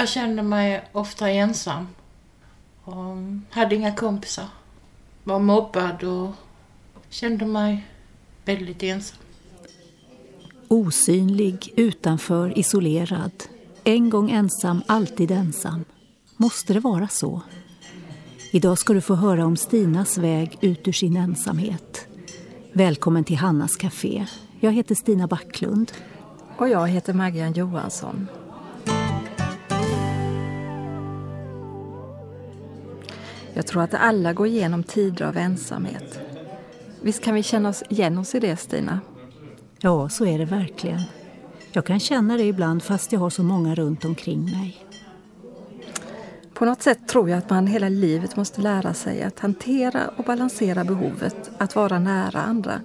Jag kände mig ofta ensam. Och hade inga kompisar. Var mobbad och kände mig väldigt ensam. Osynlig, utanför, isolerad. En gång ensam, alltid ensam. Måste det vara så? Idag ska du få höra om Stinas väg ut ur sin ensamhet. Välkommen till Hannas Café. Jag heter Stina Backlund. Och jag heter Maggan Johansson. Jag tror att alla går igenom tider av ensamhet. Visst kan vi känna oss igen oss i det, Stina? Ja, så är det verkligen. Jag kan känna det ibland fast jag har så många runt omkring mig. På något sätt tror jag att man hela livet måste lära sig att hantera och balansera behovet att vara nära andra,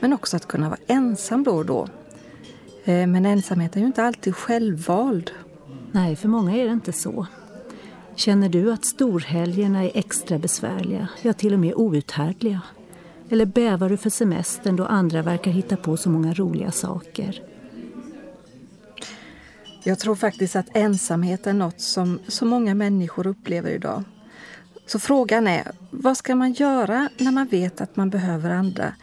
men också att kunna vara ensam då och då. Eh, men ensamhet är ju inte alltid självvald. Nej, för många är det inte så. Känner du att storhelgerna är extra besvärliga, ja till och med outhärdliga? Eller bävar du för semestern då andra verkar hitta på så många roliga saker? Jag tror faktiskt att ensamhet är något som så många människor upplever idag. Så frågan är, vad ska man göra när man vet att man behöver andra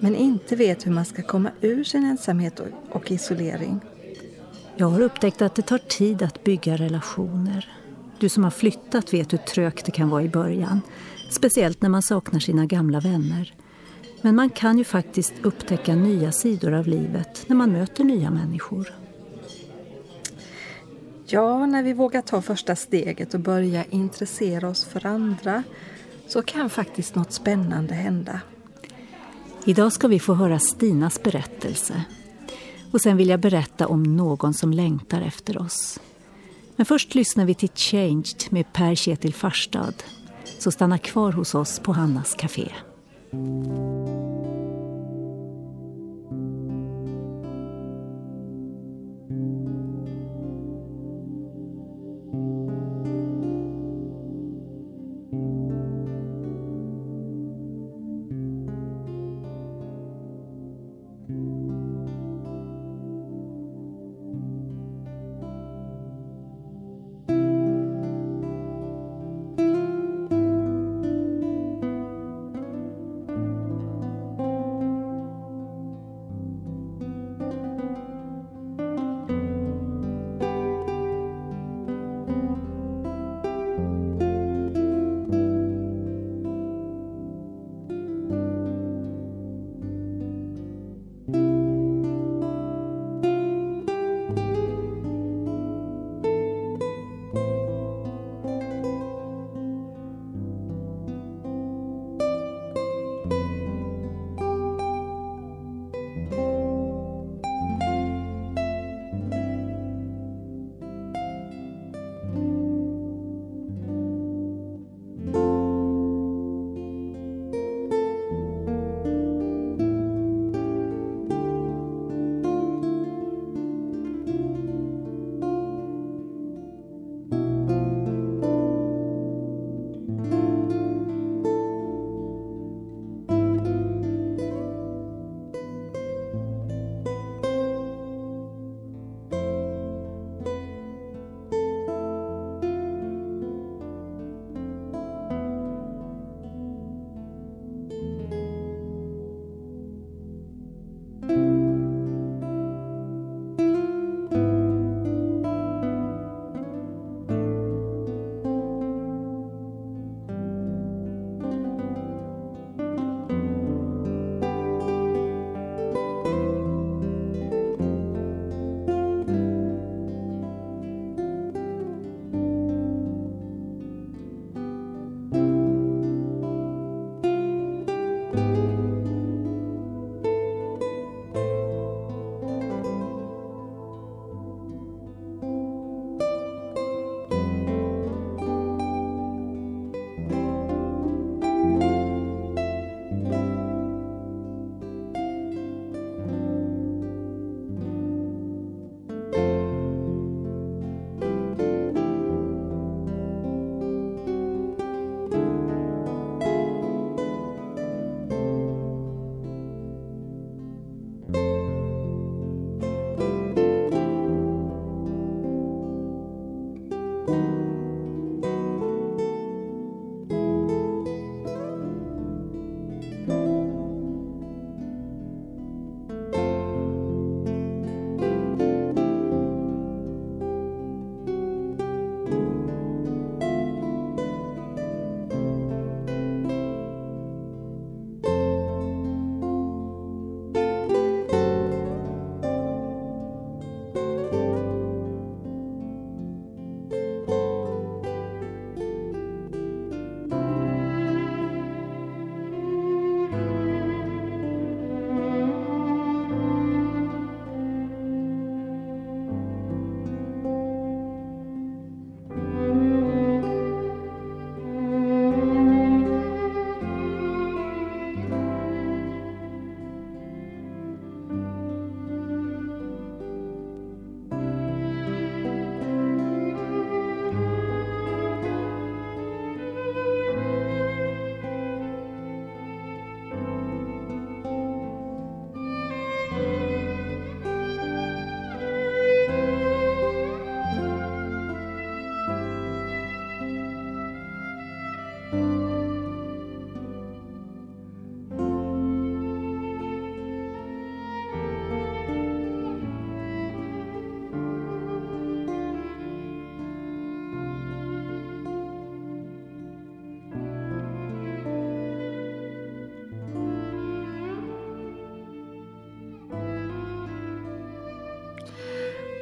men inte vet hur man ska komma ur sin ensamhet och isolering? Jag har upptäckt att det tar tid att bygga relationer. Du som har flyttat vet hur trögt det kan vara i början. Speciellt när man saknar sina gamla vänner. Men man kan ju faktiskt upptäcka nya sidor av livet när man möter nya människor. Ja, när vi vågar ta första steget och börja intressera oss för andra så kan faktiskt något spännande hända. Idag ska vi få höra Stinas berättelse. Och sen vill jag berätta om någon som längtar efter oss. Men först lyssnar vi till Changed med Per Kjetil Farstad. Så stanna kvar hos oss på Hannas Café.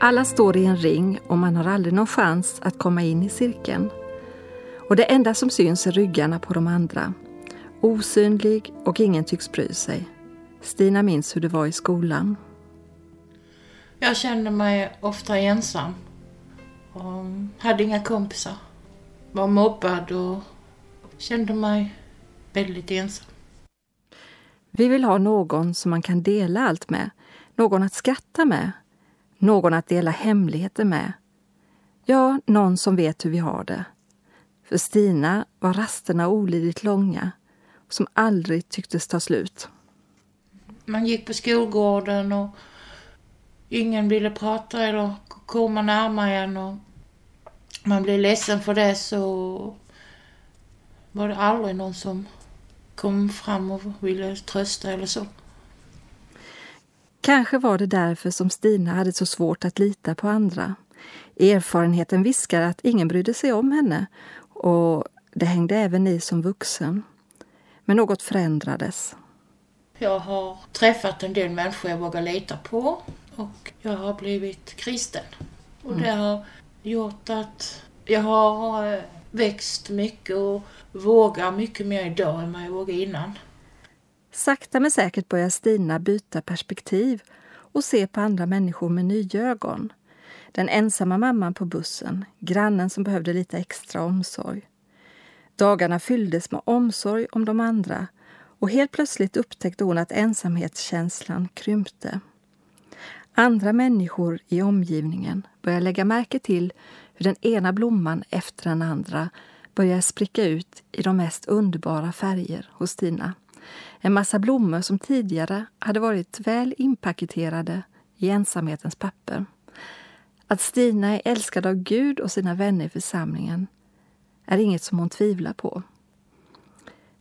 Alla står i en ring och man har aldrig någon chans att komma in i cirkeln. Och det enda som syns är ryggarna på de andra. Osynlig och ingen tycks bry sig. Stina minns hur det var i skolan. Jag kände mig ofta ensam. Och hade inga kompisar. Var mobbad och kände mig väldigt ensam. Vi vill ha någon som man kan dela allt med. Någon att skratta med. Någon att dela hemligheter med. Ja, någon som vet hur vi har det. För Stina var rasterna olidligt långa som aldrig tycktes ta slut. Man gick på skolgården och ingen ville prata eller komma närmare en och man blev ledsen för det så var det aldrig någon som kom fram och ville trösta eller så. Kanske var det därför som Stina hade så svårt att lita på andra. Erfarenheten viskar att ingen brydde sig om henne och det hängde även i som vuxen. Men något förändrades. Jag har träffat en del människor jag vågar lita på och jag har blivit kristen. Och mm. det har gjort att jag har eh, växt mycket och vågar mycket mer idag än vad jag vågade innan. Sakta men säkert börjar Stina byta perspektiv och se på andra människor med nya ögon. Den ensamma mamman på bussen, grannen som behövde lite extra omsorg. Dagarna fylldes med omsorg om de andra och helt plötsligt upptäckte hon att ensamhetskänslan krympte. Andra människor i omgivningen börjar lägga märke till hur den ena blomman efter den andra börjar spricka ut i de mest underbara färger hos Stina. En massa blommor som tidigare hade varit väl inpaketerade i ensamhetens papper. Att Stina är älskad av Gud och sina vänner i församlingen är inget som hon tvivlar på.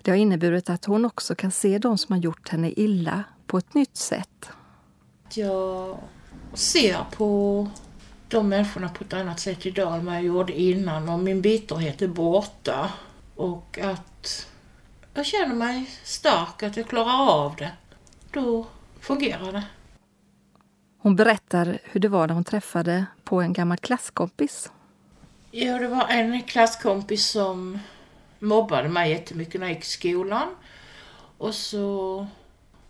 Det har inneburit att hon också kan se de som har gjort henne illa på ett nytt sätt. Jag ser på de människorna på ett annat sätt idag än vad jag gjorde innan och min bitterhet är borta. Och att jag känner mig stark, att jag klarar av det. Då fungerar det. Hon berättar hur det var när hon träffade på en gammal klasskompis. Ja, det var en klasskompis som mobbade mig jättemycket när jag gick i skolan. Och så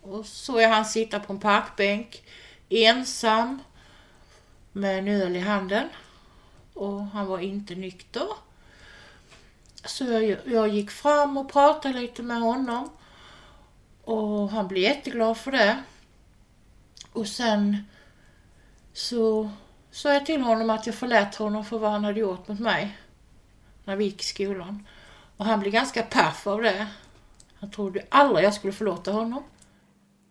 och såg jag han sitta på en parkbänk ensam med en öl i handen. Och han var inte nykter. Så jag, jag gick fram och pratade lite med honom. Och han blev jätteglad för det. Och sen så sa jag till honom att jag förlät honom för vad han hade gjort mot mig. När vi gick i skolan. Och han blev ganska paff av det. Han trodde aldrig jag skulle förlåta honom.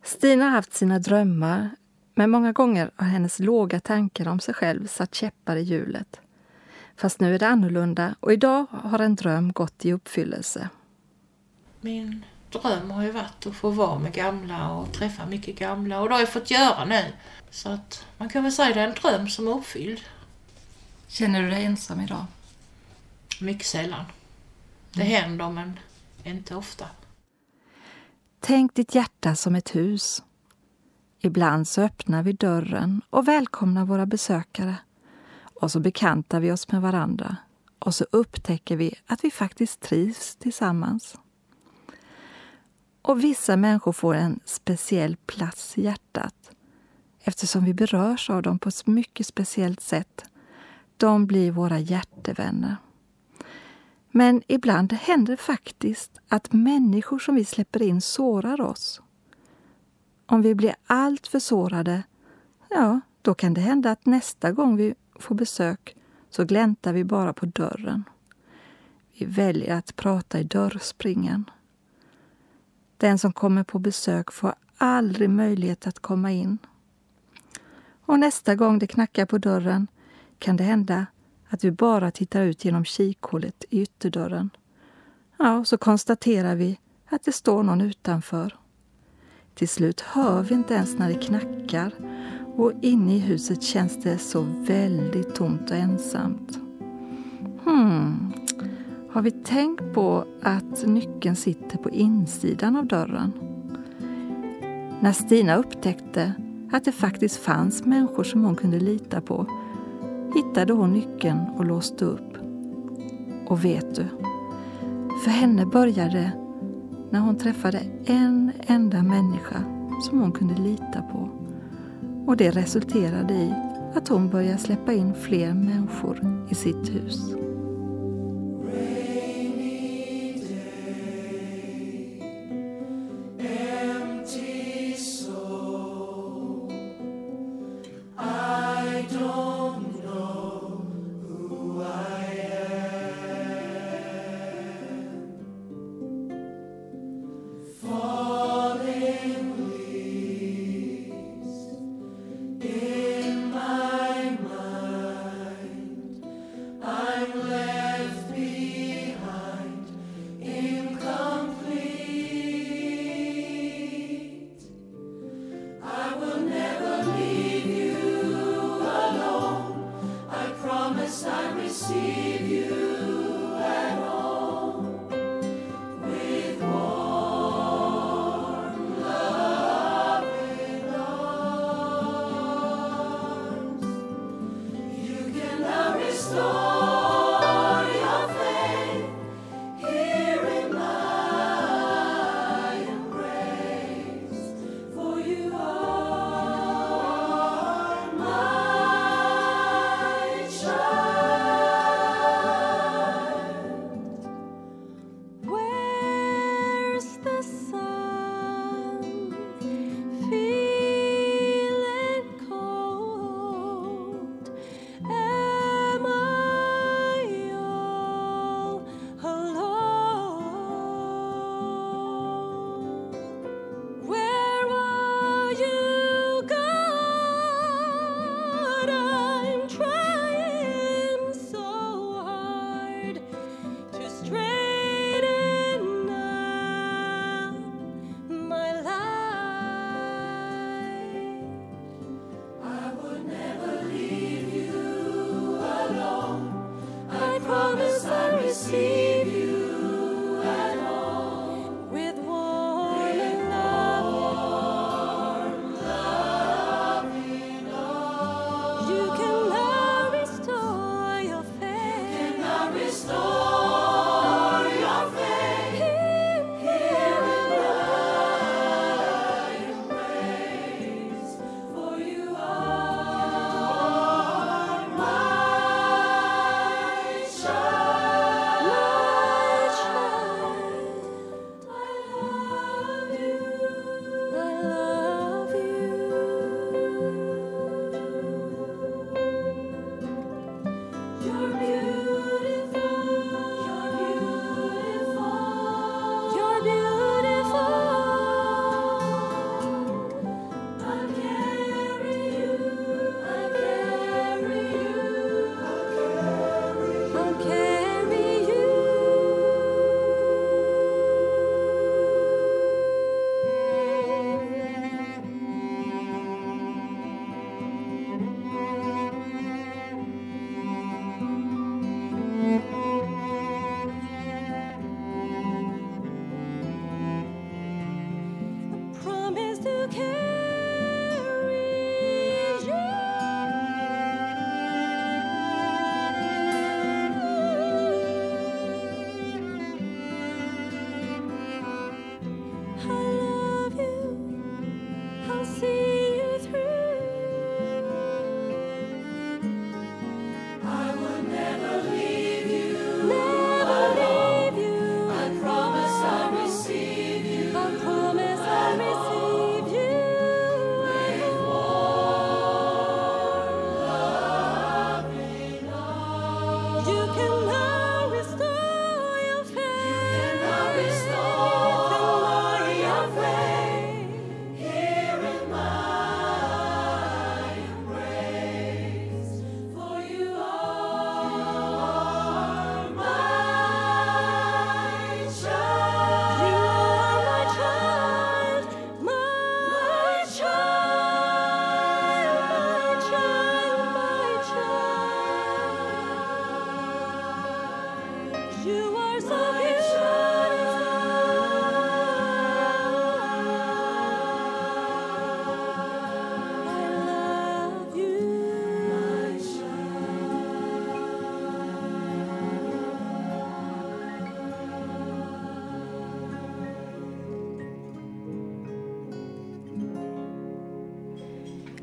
Stina har haft sina drömmar, men många gånger har hennes låga tankar om sig själv satt käppar i hjulet. Fast nu är det annorlunda och idag har en dröm gått i uppfyllelse. Min dröm har ju varit att få vara med gamla och träffa mycket gamla och det har jag fått göra nu. Så att man kan väl säga att det är en dröm som är uppfylld. Känner du dig ensam idag? Mycket sällan. Det mm. händer men inte ofta. Tänk ditt hjärta som ett hus. Ibland så öppnar vi dörren och välkomnar våra besökare. Och så bekantar vi oss med varandra och så upptäcker vi att vi faktiskt trivs tillsammans. Och vissa människor får en speciell plats i hjärtat eftersom vi berörs av dem på ett mycket speciellt sätt. De blir våra hjärtevänner. Men ibland händer det faktiskt att människor som vi släpper in sårar oss. Om vi blir alltför sårade, ja, då kan det hända att nästa gång vi får besök så gläntar vi bara på dörren. Vi väljer att prata i dörrspringen. Den som kommer på besök får aldrig möjlighet att komma in. Och nästa gång det knackar på dörren kan det hända att vi bara tittar ut genom kikhålet i ytterdörren. Ja, så konstaterar vi att det står någon utanför. Till slut hör vi inte ens när det knackar och inne i huset känns det så väldigt tomt och ensamt. Hmm, har vi tänkt på att nyckeln sitter på insidan av dörren? När Stina upptäckte att det faktiskt fanns människor som hon kunde lita på hittade hon nyckeln och låste upp. Och vet du? För henne började när hon träffade en enda människa som hon kunde lita på. Och det resulterade i att hon började släppa in fler människor i sitt hus.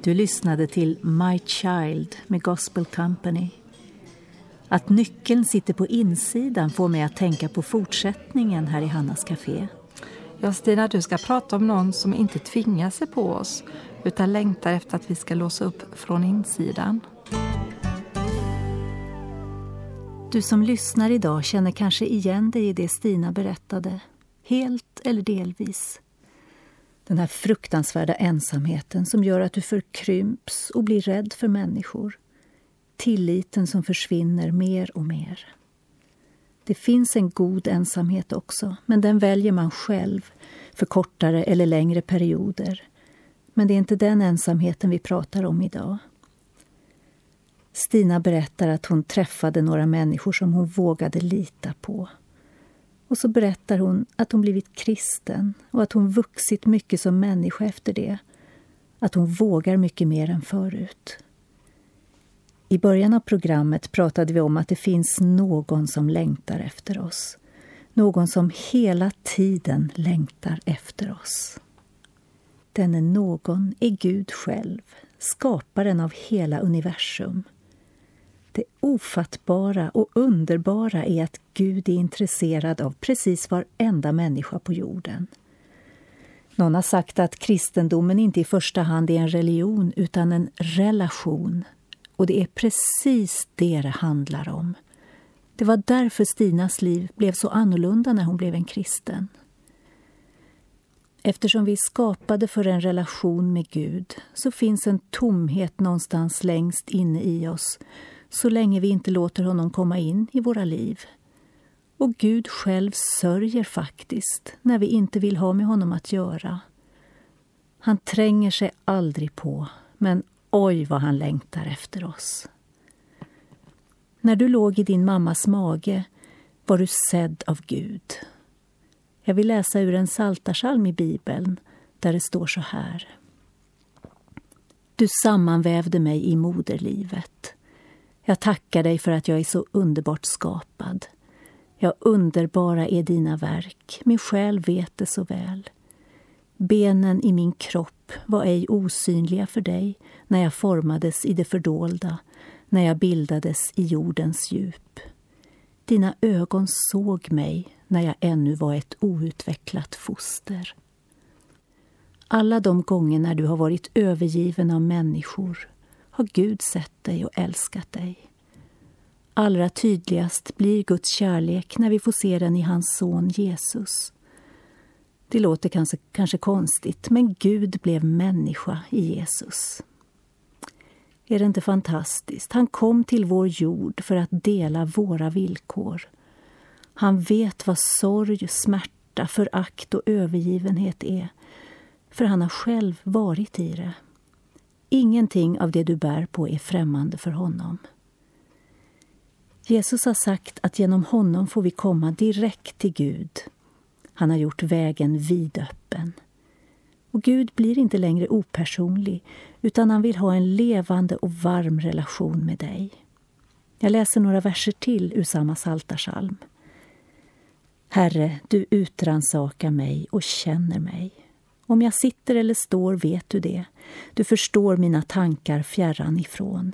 Du lyssnade till My Child med Gospel Company. Att nyckeln sitter på insidan får mig att tänka på fortsättningen här i Hannas Café. Ja, Stina, du ska prata om någon som inte tvingar sig på oss utan längtar efter att vi ska låsa upp från insidan. Du som lyssnar idag känner kanske igen dig i det Stina berättade, helt eller delvis. Den här fruktansvärda ensamheten som gör att du förkrymps och blir rädd för människor. Tilliten som försvinner mer och mer. Det finns en god ensamhet också, men den väljer man själv för kortare eller längre perioder. Men det är inte den ensamheten vi pratar om idag. Stina berättar att hon träffade några människor som hon vågade lita på. Och så berättar hon att hon blivit kristen och att hon vuxit mycket som människa efter det. Att hon vågar mycket mer än förut. I början av programmet pratade vi om att det finns någon som längtar efter oss. Någon som hela tiden längtar efter oss. Denne någon är Gud själv, skaparen av hela universum. Det ofattbara och underbara är att Gud är intresserad av precis varenda människa på jorden. Någon har sagt att kristendomen inte i första hand är en religion utan en relation. Och det är precis det det handlar om. Det var därför Stinas liv blev så annorlunda när hon blev en kristen. Eftersom vi är skapade för en relation med Gud så finns en tomhet någonstans längst inne i oss så länge vi inte låter honom komma in i våra liv. Och Gud själv sörjer faktiskt när vi inte vill ha med honom att göra. Han tränger sig aldrig på, men oj vad han längtar efter oss. När du låg i din mammas mage var du sedd av Gud. Jag vill läsa ur en saltarsalm i Bibeln där det står så här. Du sammanvävde mig i moderlivet. Jag tackar dig för att jag är så underbart skapad. Ja, underbara är dina verk, min själ vet det så väl. Benen i min kropp var ej osynliga för dig när jag formades i det fördolda, när jag bildades i jordens djup. Dina ögon såg mig när jag ännu var ett outvecklat foster. Alla de gånger när du har varit övergiven av människor har Gud sett dig och älskat dig. Allra tydligast blir Guds kärlek när vi får se den i hans son Jesus. Det låter kanske, kanske konstigt, men Gud blev människa i Jesus. Är det inte fantastiskt? Han kom till vår jord för att dela våra villkor. Han vet vad sorg, smärta, förakt och övergivenhet är, för han har själv varit i det. Ingenting av det du bär på är främmande för honom. Jesus har sagt att genom honom får vi komma direkt till Gud. Han har gjort vägen vidöppen. Och Gud blir inte längre opersonlig utan han vill ha en levande och varm relation med dig. Jag läser några verser till ur samma saltarsalm. Herre, du utransakar mig och känner mig. Om jag sitter eller står vet du det. Du förstår mina tankar fjärran ifrån.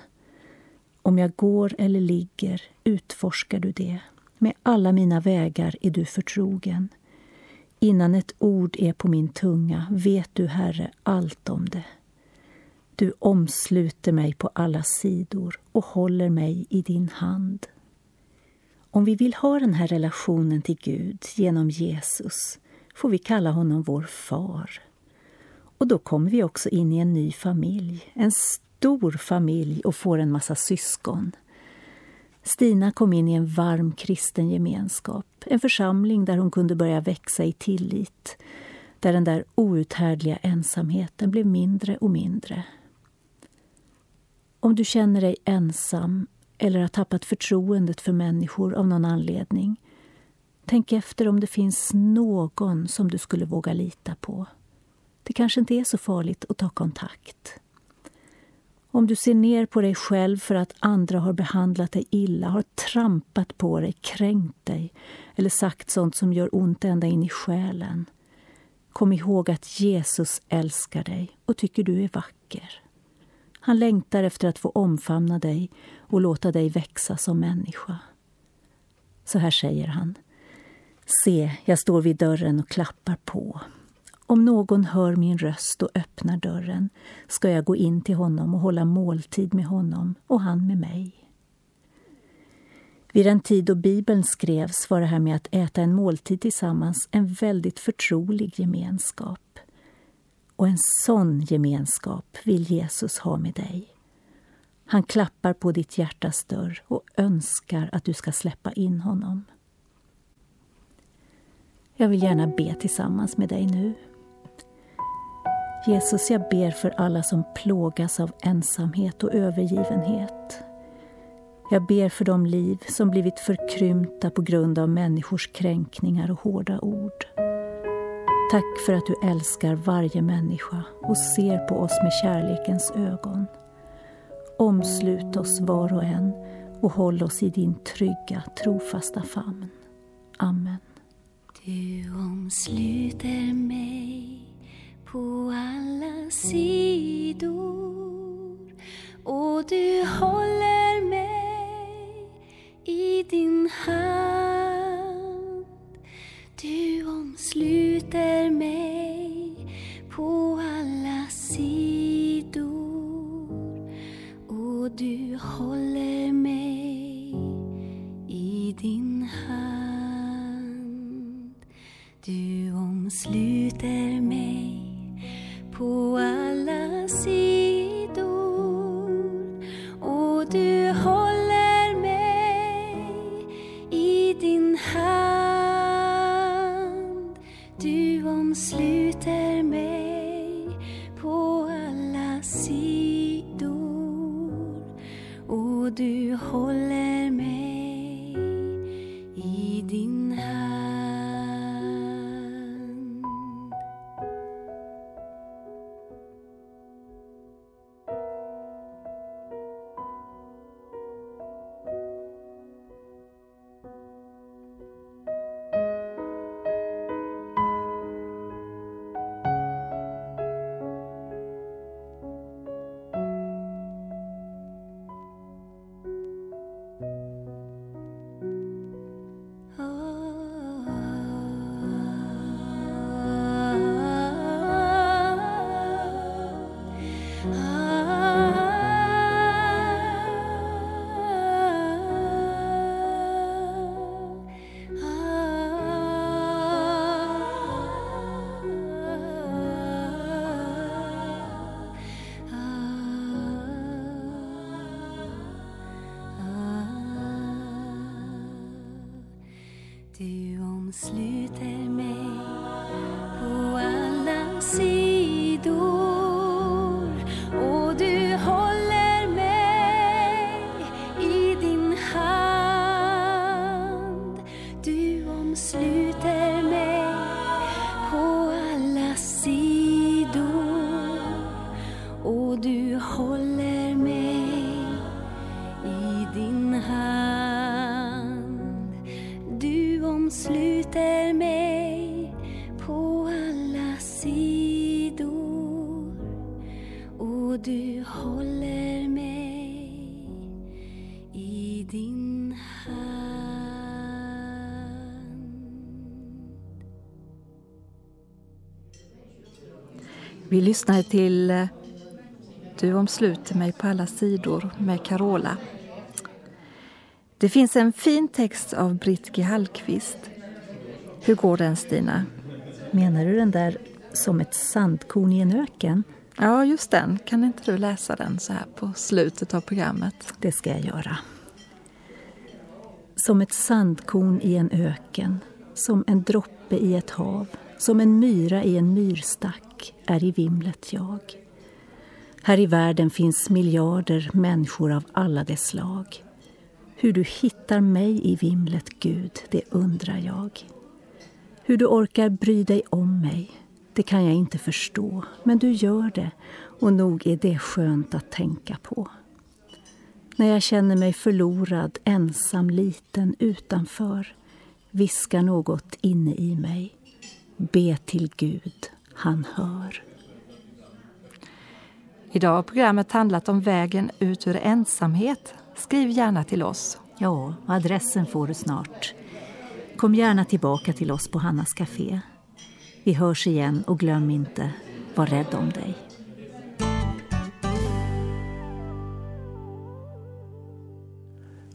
Om jag går eller ligger utforskar du det. Med alla mina vägar är du förtrogen. Innan ett ord är på min tunga vet du, Herre, allt om det. Du omsluter mig på alla sidor och håller mig i din hand. Om vi vill ha den här relationen till Gud genom Jesus får vi kalla honom vår far. Och då kommer vi också in i en ny familj, en stor familj och får en massa syskon. Stina kom in i en varm kristen gemenskap, en församling där hon kunde börja växa i tillit, där den där outhärdliga ensamheten blev mindre och mindre. Om du känner dig ensam eller har tappat förtroendet för människor av någon anledning, tänk efter om det finns någon som du skulle våga lita på. Det kanske inte är så farligt att ta kontakt. Om du ser ner på dig själv för att andra har behandlat dig illa, har trampat på dig, kränkt dig eller sagt sånt som gör ont ända in i själen. Kom ihåg att Jesus älskar dig och tycker du är vacker. Han längtar efter att få omfamna dig och låta dig växa som människa. Så här säger han. Se, jag står vid dörren och klappar på. Om någon hör min röst och öppnar dörren ska jag gå in till honom och hålla måltid med honom och han med mig. Vid den tid då Bibeln skrevs var det här med att äta en måltid tillsammans en väldigt förtrolig gemenskap. Och en sån gemenskap vill Jesus ha med dig. Han klappar på ditt hjärtas dörr och önskar att du ska släppa in honom. Jag vill gärna be tillsammans med dig nu. Jesus, jag ber för alla som plågas av ensamhet och övergivenhet. Jag ber för de liv som blivit förkrympta på grund av människors kränkningar och hårda ord. Tack för att du älskar varje människa och ser på oss med kärlekens ögon. Omslut oss var och en och håll oss i din trygga, trofasta famn. Amen. Du omsluter mig på alla sidor och du håller mig i din hand. Du omsluter mig Du omsluter mig på alla sidor. Lyssnade till eh, Du omsluter mig på alla sidor med Carola. Det finns en fin text av Britt G. Hallqvist. Hur går den, Stina? Menar du den där som ett sandkorn i en öken? Ja, just den. Kan inte du läsa den så här på slutet av programmet? Det ska jag göra. Som ett sandkorn i en öken, som en droppe i ett hav, som en myra i en myrstack är i vimlet jag. Här i världen finns miljarder människor av alla dess slag. Hur du hittar mig i vimlet, Gud, det undrar jag. Hur du orkar bry dig om mig, det kan jag inte förstå, men du gör det och nog är det skönt att tänka på. När jag känner mig förlorad, ensam, liten, utanför viskar något inne i mig. Be till Gud, han hör. Idag har programmet handlat om vägen ut ur ensamhet. Skriv gärna till oss. Ja, adressen får du snart. Kom gärna tillbaka till oss på Hannas Café. Vi hörs igen och glöm inte, var rädd om dig.